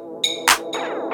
Música